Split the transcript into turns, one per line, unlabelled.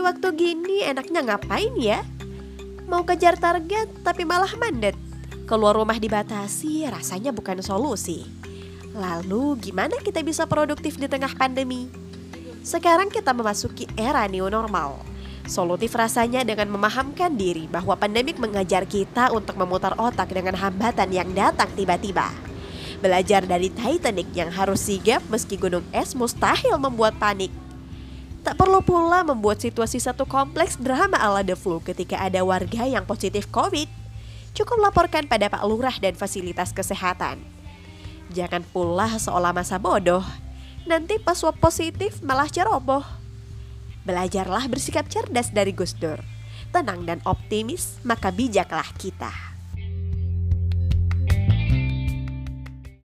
waktu gini enaknya ngapain ya? Mau kejar target tapi malah mandet. Keluar rumah dibatasi rasanya bukan solusi. Lalu gimana kita bisa produktif di tengah pandemi? Sekarang kita memasuki era new normal. Solutif rasanya dengan memahamkan diri bahwa pandemik mengajar kita untuk memutar otak dengan hambatan yang datang tiba-tiba. Belajar dari Titanic yang harus sigap meski gunung es mustahil membuat panik. Tak perlu pula membuat situasi satu kompleks drama ala The Flu ketika ada warga yang positif COVID. Cukup laporkan pada Pak Lurah dan fasilitas kesehatan. Jangan pula seolah masa bodoh. Nanti pas swab positif malah ceroboh. Belajarlah bersikap cerdas dari Gus Dur. Tenang dan optimis, maka bijaklah kita.